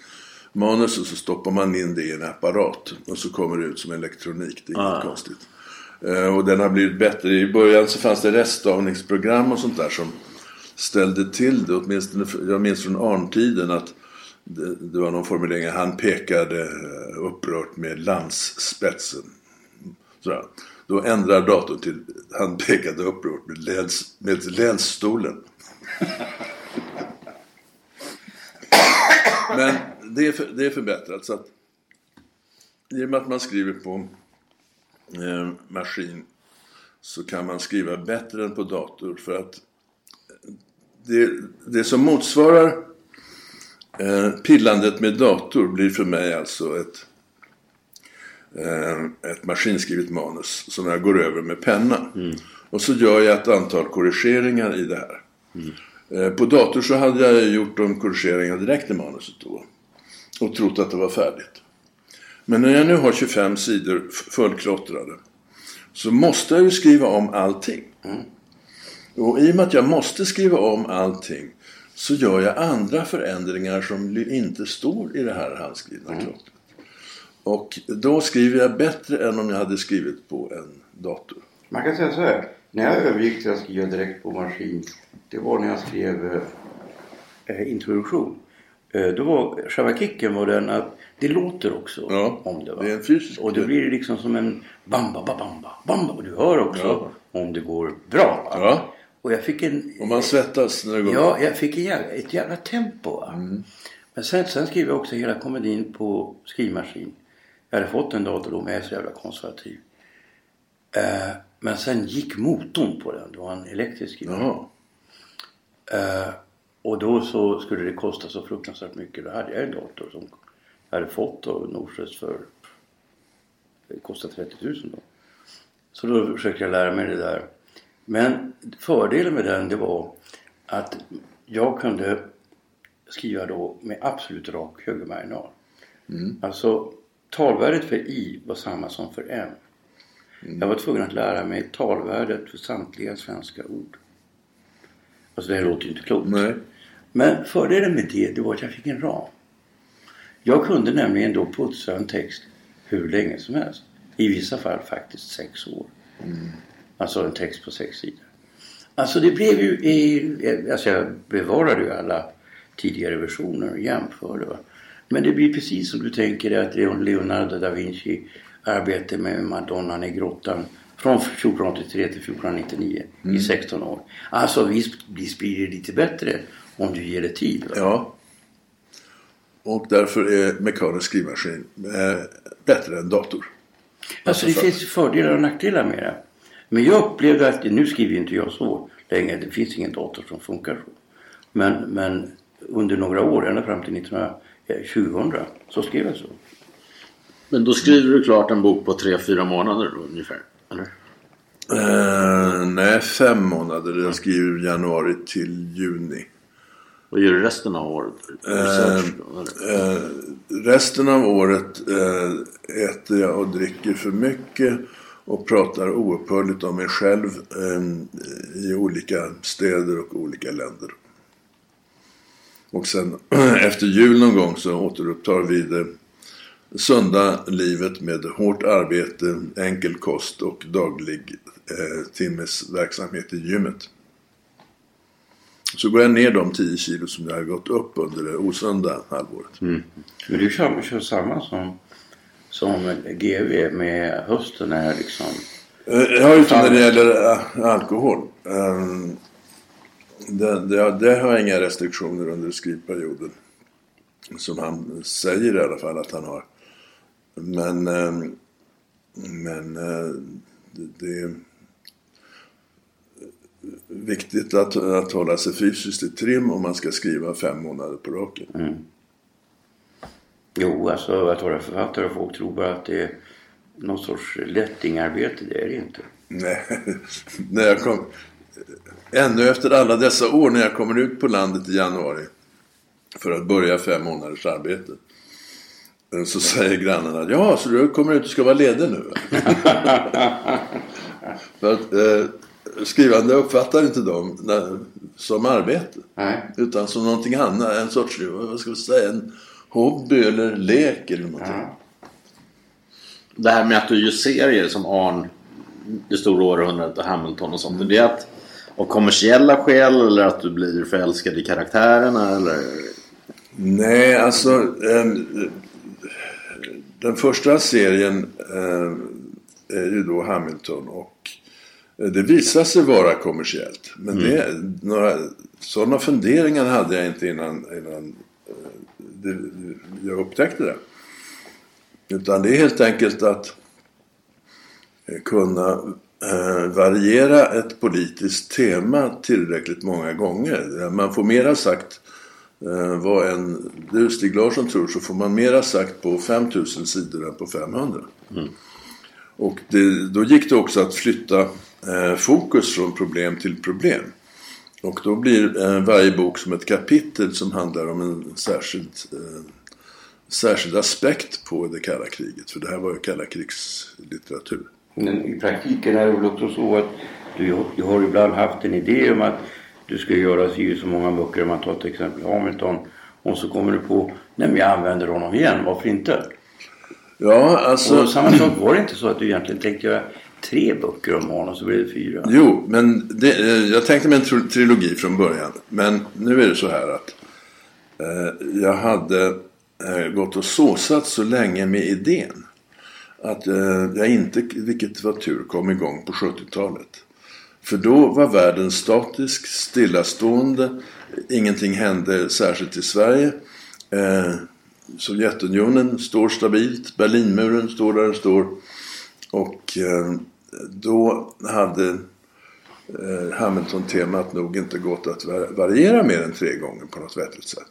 manus och så stoppar man in det i en apparat. Och så kommer det ut som elektronik. Det är ah. inget konstigt. Eh, och den har blivit bättre. I början så fanns det reststavningsprogram och sånt där som ställde till det. Åtminstone, jag minns från arntiden att det, det var någon formulering. Han pekade eh, upprört med lansspetsen. Så, då ändrar datorn till han pekade upprört med, läns, med länsstolen. Men det är, för, det är förbättrat. Så att, I och med att man skriver på eh, maskin så kan man skriva bättre än på dator. För att det, det som motsvarar eh, pillandet med dator blir för mig alltså ett, eh, ett maskinskrivet manus som jag går över med penna. Mm. Och så gör jag ett antal korrigeringar i det här. Mm. Eh, på dator så hade jag gjort de korrigeringarna direkt i manuset då. Och trott att det var färdigt. Men när jag nu har 25 sidor fullklottrade så måste jag ju skriva om allting. Mm. Och i och med att jag måste skriva om allting så gör jag andra förändringar som inte står i det här handskrivna mm. klottret. Och då skriver jag bättre än om jag hade skrivit på en dator. Man kan säga så här. När jag övergick till att skriva direkt på maskin. Det var när jag skrev eh, introduktion. Eh, då var själva kicken var den att det låter också ja, om det. Va? Det är en fysisk och då blir det liksom som en bamba, bamba, bamba. Och du hör också ja. om det går bra. Ja. Och jag fick en... Och man svettas när det går Ja, jag fick en jävla, ett jävla tempo. Mm. Men sen, sen skrev jag också hela komedin på skrivmaskin. Jag hade fått en dator då, men jag är så jävla konservativ. Uh, men sen gick motorn på den. Det var en elektrisk skrivmaskin. Uh, och då så skulle det kosta så fruktansvärt mycket. Då hade jag en dator som jag hade fått av Norstedts för det kostade 30 000 då. Så då försökte jag lära mig det där. Men fördelen med den det var att jag kunde skriva då med absolut rak högermarginal. Mm. Alltså talvärdet för i var samma som för m. Mm. Jag var tvungen att lära mig talvärdet för samtliga svenska ord. Alltså det här låter ju inte klokt. Nej. Men fördelen med det, det var att jag fick en ram. Jag kunde nämligen då putsa en text hur länge som helst. I vissa fall faktiskt sex år. Mm. Alltså en text på sex sidor. Alltså det blev ju, i, alltså jag bevarade ju alla tidigare versioner och jämförde. Va? Men det blir precis som du tänker dig att Leonardo da Vinci arbetade med Madonnan i grottan från 1483 till 1499 mm. i 16 år. Alltså visst, blir det lite bättre om du ger det tid. Va? Ja. Och därför är mekanisk skrivmaskin eh, bättre än dator. Alltså det finns fördelar och nackdelar med det. Men jag upplevde att, nu skriver inte jag så länge, det finns ingen dator som funkar så. Men, men under några år, ända fram till 2000, så skrev jag så. Men då skriver du klart en bok på tre, fyra månader ungefär? Eller? Uh, nej, fem månader. Jag skriver januari till juni. Vad gör du resten av året? Research, eh, eh, resten av året eh, äter jag och dricker för mycket och pratar oupphörligt om mig själv eh, i olika städer och olika länder. Och sen (clears throat) efter jul någon gång så återupptar vi det sunda livet med hårt arbete, enkel kost och daglig eh, timmes verksamhet i gymmet. Så går jag ner de 10 kilo som jag har gått upp under det osunda halvåret. Mm. Men du kör, kör samma som, som GV med hösten är liksom? Eh, ja, utom när det gäller äh, alkohol. Um, det, det, det, har inga restriktioner under skrivperioden. Som han säger i alla fall att han har. Men, um, men uh, det, det viktigt att, att hålla sig fysiskt i trim om man ska skriva fem månader på raken. Mm. Jo, alltså att vara författare och folk tror bara att det är någon sorts lättingarbete. Det är det inte. Nej, (laughs) när jag kom, ännu efter alla dessa år när jag kommer ut på landet i januari för att börja fem månaders arbete. Så säger grannarna, ja så du kommer ut och ska vara ledig nu? (laughs) för att, eh, skrivande uppfattar inte dem som arbete. Nej. Utan som någonting annat. En sorts, vad ska vi säga, en hobby eller lek eller någonting. Ja. Det här med att du gör serier som Arn, Det stora århundradet och Hamilton och sånt. Mm. Är det att, av kommersiella skäl eller att du blir förälskad i karaktärerna eller? Nej, alltså eh, den första serien eh, är ju då Hamilton och det visar sig vara kommersiellt. Men mm. det, några sådana funderingar hade jag inte innan, innan det, jag upptäckte det. Utan det är helt enkelt att kunna eh, variera ett politiskt tema tillräckligt många gånger. Man får mera sagt eh, vad en du Stig Larsson tror så får man mera sagt på 5000 sidor än på 500. Mm. Och det, då gick det också att flytta eh, fokus från problem till problem. Och då blir eh, varje bok som ett kapitel som handlar om en särskild, eh, särskild aspekt på det kalla kriget. För det här var ju kalla krigslitteratur. Men i praktiken är det väl också så att du, du har ibland haft en idé om att du ska göra så, så många böcker. Om man tar till exempel Hamilton. Och så kommer du på, nej men jag använder honom igen, varför inte? Ja, alltså... Och samma sak var det inte så att du egentligen tänkte göra tre böcker om honom så blev det fyra. Jo, men det, eh, jag tänkte mig en trilogi från början. Men nu är det så här att eh, jag hade eh, gått och såsat så länge med idén. Att eh, jag inte, vilket var tur, kom igång på 70-talet. För då var världen statisk, stillastående. Ingenting hände särskilt i Sverige. Eh, Sovjetunionen står stabilt. Berlinmuren står där den står. Och eh, då hade eh, Hamilton-temat nog inte gått att variera mer än tre gånger på något vettigt sätt.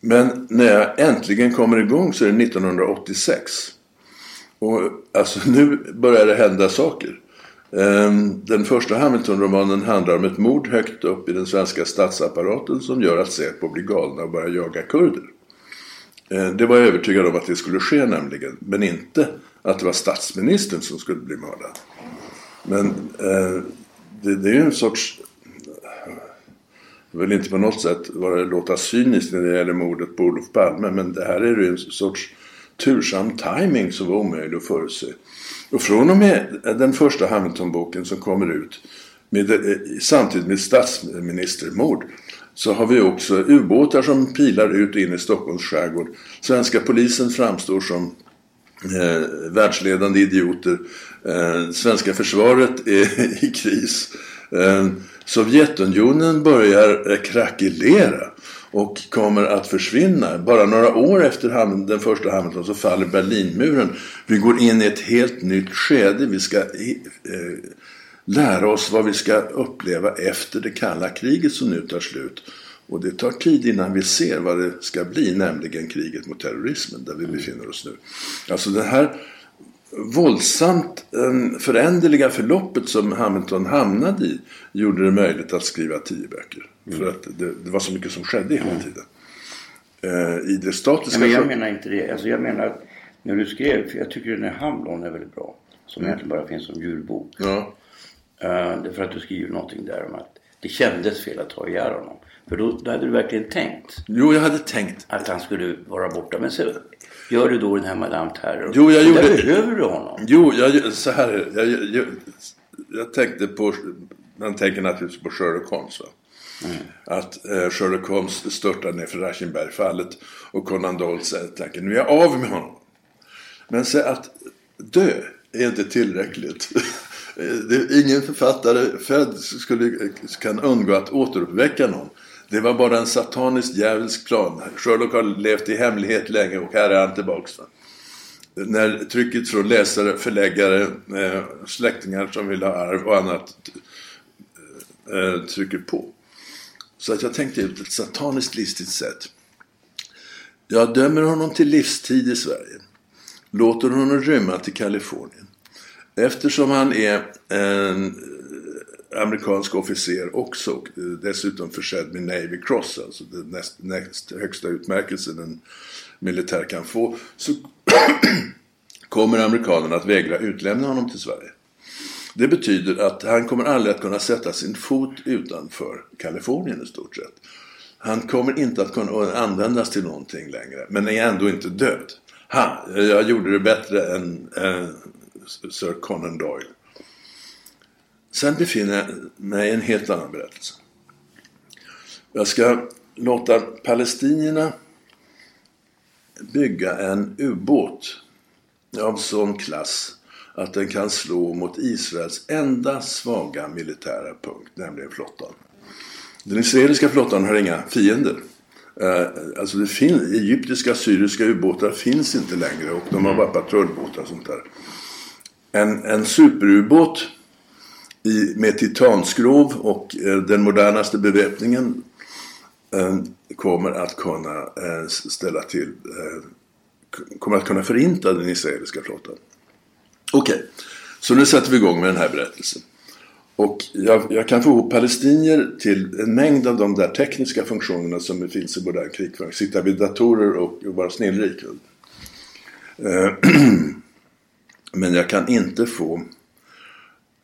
Men när jag äntligen kommer igång så är det 1986. Och alltså nu börjar det hända saker. Ehm, den första Hamilton-romanen handlar om ett mord högt upp i den svenska statsapparaten som gör att Säpo blir galna och börjar jaga kurder. Ehm, det var jag övertygad om att det skulle ske nämligen, men inte att det var statsministern som skulle bli mördad. Men ehm, det, det, är ju en sorts... Jag vill inte på något sätt vara, låta cyniskt när det gäller mordet på Olof Palme. Men det här är ju en sorts tursam timing som var omöjlig att förutse. Och från och med den första Hamilton-boken som kommer ut med, eh, samtidigt med statsministermord så har vi också ubåtar som pilar ut in i Stockholms skärgård. Svenska polisen framstår som eh, världsledande idioter. Eh, svenska försvaret är (laughs) i kris. Eh, Sovjetunionen börjar eh, krackelera och kommer att försvinna. Bara några år efter den första Hamilton så faller Berlinmuren. Vi går in i ett helt nytt skede. Vi ska eh, lära oss vad vi ska uppleva efter det kalla kriget som nu tar slut. Och det tar tid innan vi ser vad det ska bli, nämligen kriget mot terrorismen där vi befinner oss nu. Alltså det här våldsamt um, föränderliga förloppet som Hamilton hamnade i gjorde det möjligt att skriva tio böcker. Mm. För att det, det, var så mycket som skedde hela tiden. Uh, I det statiska... Men jag menar inte det. Alltså jag menar att när du skrev, för jag tycker den här Hamlon är väldigt bra. Som mm. egentligen bara finns som djurbok. Ja. Uh, det är för att du skriver någonting där om att det kändes fel att ta ihjäl honom. För då, då hade du verkligen tänkt. Jo, jag hade tänkt. Att han skulle vara borta. Men så gör du då den här Madame Terror. Jo, jag gjorde... Där behöver du honom. Jo, jag, så här jag, jag, jag, tänkte på... Man tänker naturligtvis på Sherlock Holmes. Va? Mm. Att eh, Sherlock Holmes störtar ner för Raschenberg-fallet. Och Conan Doyle säger tänker, nu är jag av med honom. Men så att dö är inte tillräckligt. (laughs) ingen författare född skulle, eh, kan undgå att återuppväcka någon. Det var bara en satanisk djävulsk plan. Sherlock har levt i hemlighet länge och här är han tillbaks. När trycket från läsare, förläggare, eh, släktingar som vill ha arv och annat eh, trycker på. Så att jag tänkte ut ett sataniskt listigt sätt. Jag dömer honom till livstid i Sverige. Låter honom rymma till Kalifornien. Eftersom han är en eh, amerikansk officer också och eh, dessutom försedd med Navy Cross, alltså den näst, näst högsta utmärkelsen en militär kan få, så (clears throat) kommer amerikanerna att vägra utlämna honom till Sverige. Det betyder att han kommer aldrig att kunna sätta sin fot utanför Kalifornien i stort sett. Han kommer inte att kunna användas till någonting längre, men är ändå inte död. Ha, jag gjorde det bättre än äh, Sir Conan Doyle. Sen befinner jag mig i en helt annan berättelse. Jag ska låta palestinierna bygga en ubåt av sån klass att den kan slå mot Israels enda svaga militära punkt, nämligen flottan. Den israeliska flottan har inga fiender. Eh, alltså det finns, egyptiska, syriska ubåtar finns inte längre och de har bara patrullbåtar och sånt där. En, en superubåt i, med titanskrov och eh, den modernaste beväpningen eh, kommer att kunna eh, ställa till eh, kommer att kunna förinta den israeliska flottan. Okej, okay. så nu sätter vi igång med den här berättelsen. Och jag, jag, kan få ihop palestinier till en mängd av de där tekniska funktionerna som finns i modern krigföring. Sitta vid datorer och, och vara snillrik. Eh, (clears throat) men jag kan inte få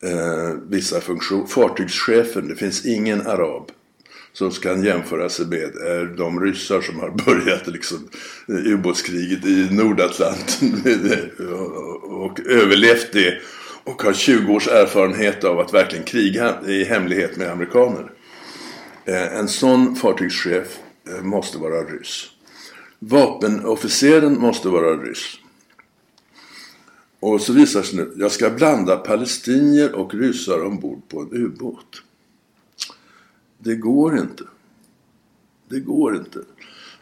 eh, vissa funktioner. Fartygschefen, det finns ingen arab som kan jämföra sig med är de ryssar som har (laughs) börjat liksom, eh, ubåtskriget i Nordatlanten (laughs) eh, och överlevt det och har 20 års erfarenhet av att verkligen kriga i hemlighet med amerikaner. En sån fartygschef måste vara ryss. Vapenofficeren måste vara ryss. Och så visar sig nu, jag ska blanda palestinier och ryssar ombord på en ubåt. Det går inte. Det går inte.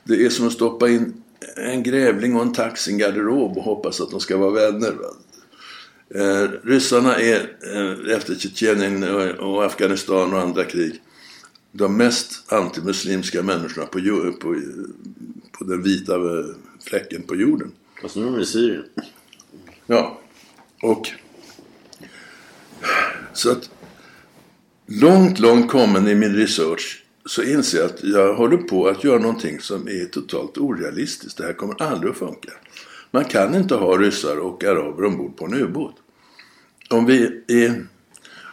Det är som att stoppa in en grävling och en tax i en garderob och hoppas att de ska vara vänner. Eh, ryssarna är eh, efter Tjetjenien och Afghanistan och andra krig de mest antimuslimska människorna på, på, på den vita fläcken på jorden. Fast nu är de i Syrien. Ja, och så att långt, långt kommen i min research så inser jag att jag håller på att göra någonting som är totalt orealistiskt. Det här kommer aldrig att funka. Man kan inte ha ryssar och araber ombord på en ubåt. Om vi är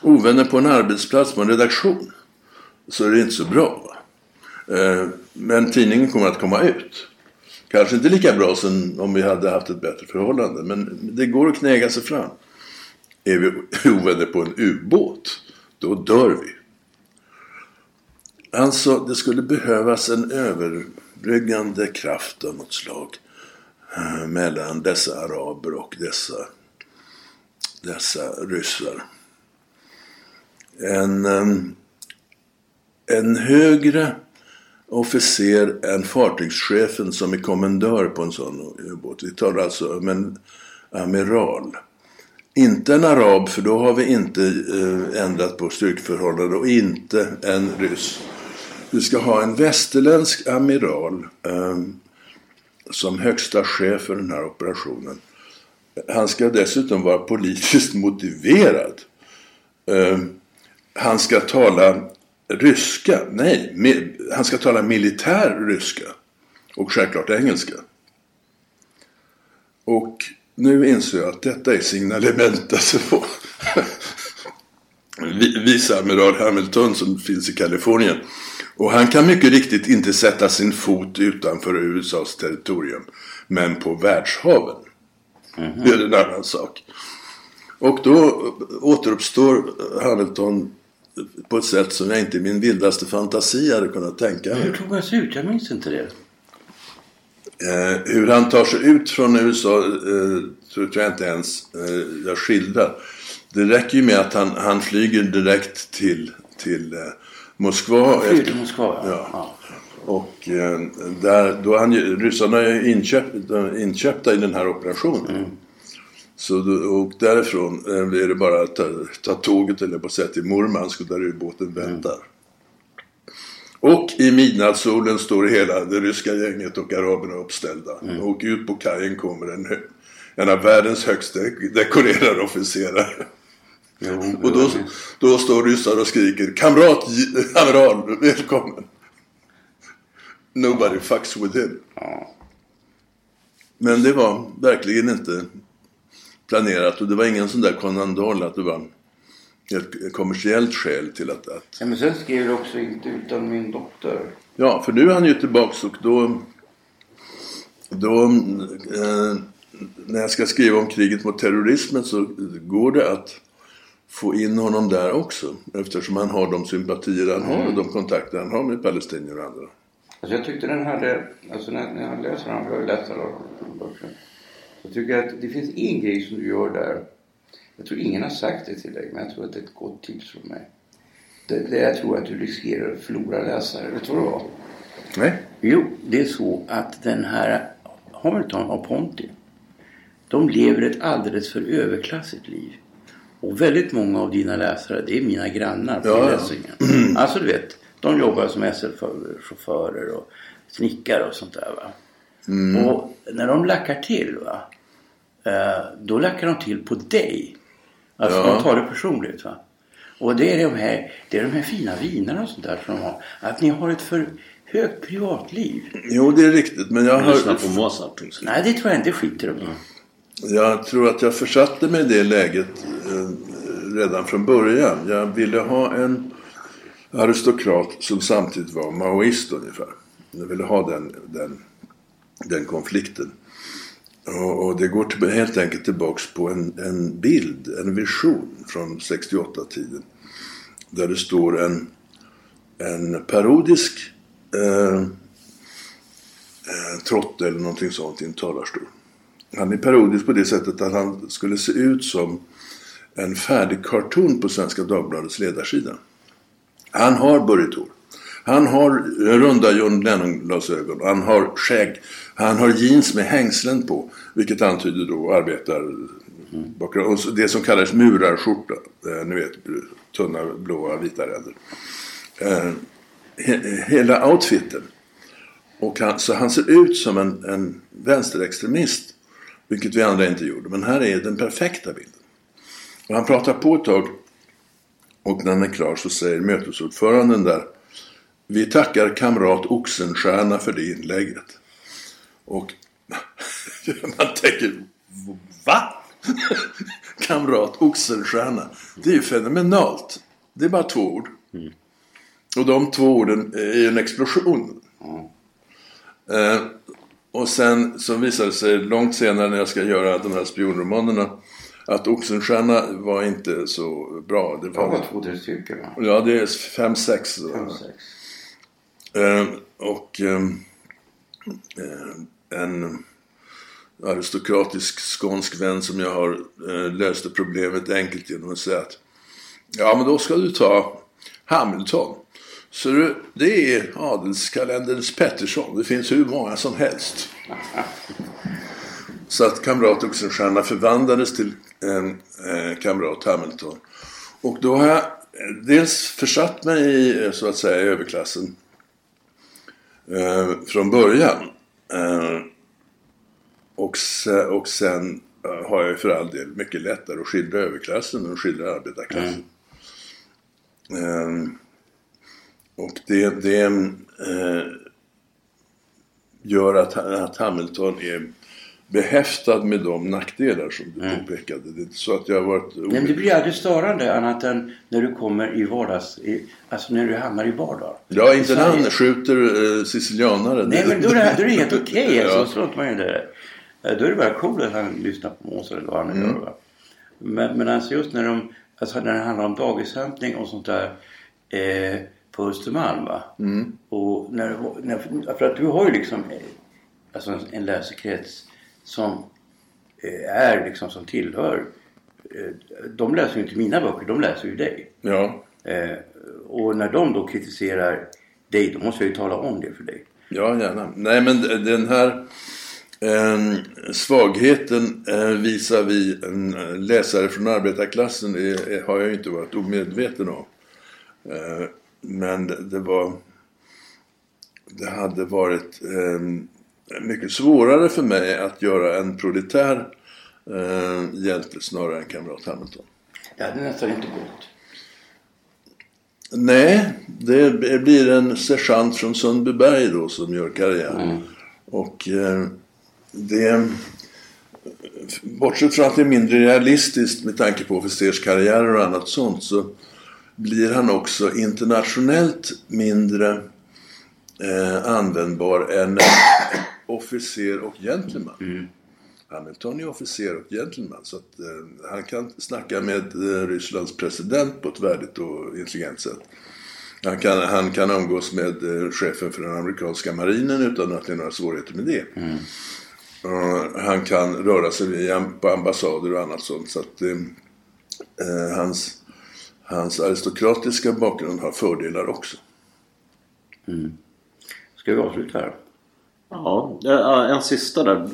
ovänner på en arbetsplats, på en redaktion, så är det inte så bra. Eh, men tidningen kommer att komma ut. Kanske inte lika bra som om vi hade haft ett bättre förhållande, men det går att knäga sig fram. Är vi ovänner på en ubåt, då dör vi. Alltså, det skulle behövas en överbryggande kraft av något slag eh, mellan dessa araber och dessa, dessa ryssar. En, ehm, en högre officer än fartygschefen som är kommendör på en sån ubåt. Vi talar alltså om en amiral. Inte en arab, för då har vi inte eh, ändrat på styrkeförhållanden och inte en ryss. Vi ska ha en västerländsk amiral eh, som högsta chef för den här operationen. Han ska dessutom vara politiskt (laughs) motiverad. Eh, han ska tala ryska. Nej, med, han ska tala militär ryska. Och självklart engelska. Och nu inser jag att detta är signalement alltså på (laughs) viceamiral Hamilton som finns i Kalifornien. Och han kan mycket riktigt inte sätta sin fot utanför USAs territorium. Men på världshaven. Mm -hmm. Det är en annan sak. Och då återuppstår Hamilton på ett sätt som jag inte i min vildaste fantasi hade kunnat tänka mig. Hur tog han sig ut? Jag minns inte det. Eh, hur han tar sig ut från USA eh, tror jag inte ens eh, jag skildrar. Det räcker ju med att han, han flyger direkt till, till eh, Moskva. Flyger till Moskva, ja. ja. ja. Och eh, där, då han, ryssarna är inköpt, inköpta i den här operationen. Mm. Så och därifrån eh, är det bara att ta, ta tåget eller på sätt till Murmansk och där ubåten väntar. Mm. Och i midnattssolen står hela det ryska gänget och araberna uppställda. Mm. Och ut på kajen kommer en, en av världens högst dekorerade officerare. Jo, och då, då står ryssar och skriker Kamrat amiral, välkommen! Nobody fucks with him. Ja. Men det var verkligen inte planerat och det var ingen sån där konandol att det var ett kommersiellt skäl till att... att... Ja, men sen skrev du också inte utan min dotter. Ja, för nu är han ju tillbaks och då... Då... Eh, när jag ska skriva om kriget mot terrorismen så går det att få in honom där också. Eftersom han har de sympatier han mm. har och de kontakter han har med palestinier och andra. Alltså jag tyckte den hade, alltså när, när jag läser den, jag har läst alla Jag tycker att det finns en grej som du gör där jag tror ingen har sagt det till dig, men jag tror att det är ett gott tips från mig. Det, det jag tror att du riskerar att förlora läsare. Vet du vad det var? Nej. Jo, det är så att den här Hamilton och Ponty. De lever ett alldeles för överklassigt liv. Och väldigt många av dina läsare, det är mina grannar på Ja, ja. Läsingen. (clears throat) Alltså du vet, de jobbar som SL-chaufförer och snickare och sånt där va. Mm. Och när de lackar till va. eh, Då lackar de till på dig. Alltså Ja. de tar det personligt va. Och det är de här, det är de här fina vinerna och sånt där som de har. Att ni har ett för högt privatliv. Jo, det är riktigt. Men jag, Lyssna har, på Mozart. Nej, det tror jag inte skiter de i. jag tror att jag försatte mig i det läget eh, redan från början. Jag ville ha en aristokrat som samtidigt var maoist ungefär. Jag ville ha den, den, den konflikten. Och, det går till, helt enkelt tillbaks på en, en bild, en vision från 68-tiden. Där det står en, en parodisk eh, eh, trotte eller någonting sånt i en talarstol. Han är parodisk på det sättet att han skulle se ut som en färdig karton på Svenska Dagbladets ledarsida. Han har burrigt hår. Han har runda John Lennon-glasögon. Han har skägg. Han har jeans med hängslen på. Vilket antyder då arbetar bakgrund. Och det som kallas murarskjorta. Eh, Ni vet, tunna blåa vita ränder. Eh, he, hela outfiten. Och han, så han ser ut som en, en vänsterextremist. Vilket vi andra inte gjorde. Men här är den perfekta bilden. Och han pratar på ett tag. Och när han är klar så säger mötesordföranden där. Vi tackar kamrat Oxenstierna för det inlägget. Och (laughs) man tänker, va? (laughs) kamrat Oxenstierna. Det är ju fenomenalt. Det är bara två ord. Och de två orden är en explosion. Eh, och sen så visade det sig långt senare när jag ska göra de här spionromanerna att Oxenstierna var inte så bra. Det Det var var, två, tre stycken va? ja, det är fem, sex. Fem, sex. Eh, och ehm, eh, en aristokratisk skånsk vän som jag har eh, löste problemet enkelt genom att säga att ja men då ska du ta Hamilton. Så du, det är adelskalenderns Pettersson. Det finns hur många som helst. Så att kamrat Oxenstierna förvandlades till en eh, kamrat Hamilton. Och då har jag eh, dels försatt mig i, eh, så att säga, överklassen eh, från början. Eh, och, se, och sen eh, har jag ju för all del mycket lättare att skildra överklassen än att skildra arbetarklassen. Eh, och det, det eh, gör att, att Hamilton är behäftad med de nackdelar som du påpekade. Det är inte så att jag har varit... Nej, men det blir aldrig störande annat än när du kommer i vardags... I, alltså när du hamnar i vardag. Ja, inte när han skjuter eh, sicilianare. Nej, men då är det, då är det helt (laughs) okej. alltså, Ja. så låter man det. Eh, Då är det bara coolt att han lyssnar på Mozart eller vad han Mm. gör. Va? Men, men alltså just när, de, alltså när det handlar om dagishämtning och sånt där eh, på Östermalm. Va? Mm. Och när, när, för att du har ju liksom eh, alltså en, en läsekrets som eh, är liksom som tillhör. Eh, de läser ju inte mina böcker, de läser ju dig. Ja, Eh, och när de då kritiserar dig, då måste jag ju tala om det för dig. ja, gärna. Nej, men den här eh, svagheten eh, visar vi en läsare från arbetarklassen är, har jag ju inte varit omedveten om. Eh, men det, det var... Det hade varit eh, mycket svårare för mig att göra en proletär eh, hjälte snarare än kamrat Hamilton. Det hade nästan inte gått. Nej, det blir en sergeant från Sundbyberg då som gör karriär. Och eh, det... Bortsett från att det är mindre realistiskt med tanke på officerskarriärer och annat sånt så blir han också internationellt mindre eh, användbar än officer och gentleman. Hamilton är officer och gentleman så att eh, han kan snacka med eh, Rysslands president på ett värdigt och intelligent sätt. Han kan, han kan umgås med eh, chefen för den amerikanska marinen utan att det är några svårigheter med det. Och han kan röra sig via, på ambassader och annat sånt. Så att, eh, eh, hans, hans aristokratiska bakgrund har fördelar också. Mm. Ska vi avsluta här? Ja, en sista där.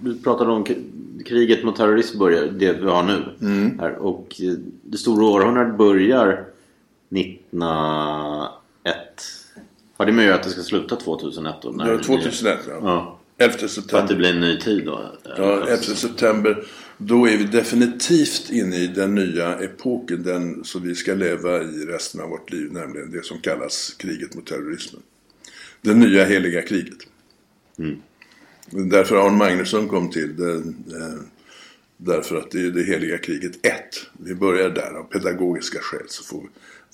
Du pratade om kriget mot terrorism börjar, det vi har nu. Mm. Här, och det stora århundradet börjar 1901. Har det med att göra att det ska sluta 2001 då? När ja, 2001 ja. ja. 11 september. För att det blir en ny tid då? Ja, 11 september. Då är vi definitivt inne i den nya epoken. Den som vi ska leva i resten av vårt liv. Nämligen det som kallas kriget mot terrorismen. Det nya heliga kriget. Mm. Därför Arne Magnusson kom till. Det, det, därför att det är det heliga kriget 1. Vi börjar där av pedagogiska skäl. Så får vi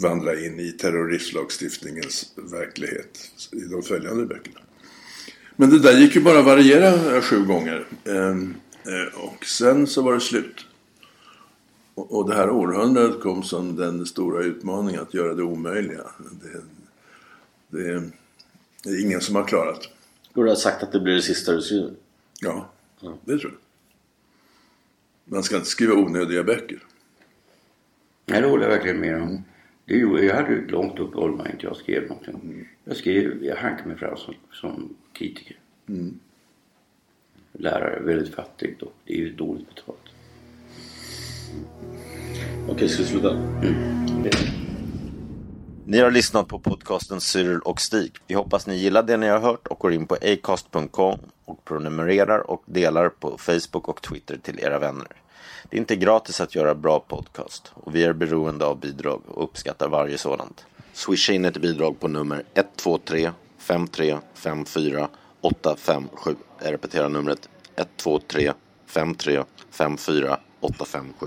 vandra in i terroristlagstiftningens verklighet i de följande böckerna. Men det där gick ju bara att variera sju gånger. Ehm, eh, och sen så var det slut. Och det här århundradet kom som den stora utmaningen att göra det omöjliga. Det, det, det är ingen som har klarat. Du har sagt att det blir det sista du skriver? Ja, det tror jag. Man ska inte skriva onödiga böcker. Nej, det håller jag verkligen med om. Det gjorde, jag hade ett långt uppehåll när inte jag skrev någonting. Mm. Jag skrev, jag hankade mig fram som, som kritiker. Mm. Lärare, väldigt fattigt och det är ju dåligt betalt. Okej, ska vi sluta? Mm. Ni har lyssnat på podcasten Cyril och Stig. Vi hoppas ni gillar det ni har hört och går in på acast.com och prenumererar och delar på Facebook och Twitter till era vänner. Det är inte gratis att göra bra podcast och vi är beroende av bidrag och uppskattar varje sådant. Swisha in ett bidrag på nummer 123 53 54 857. Jag repeterar numret 123 53 54 857.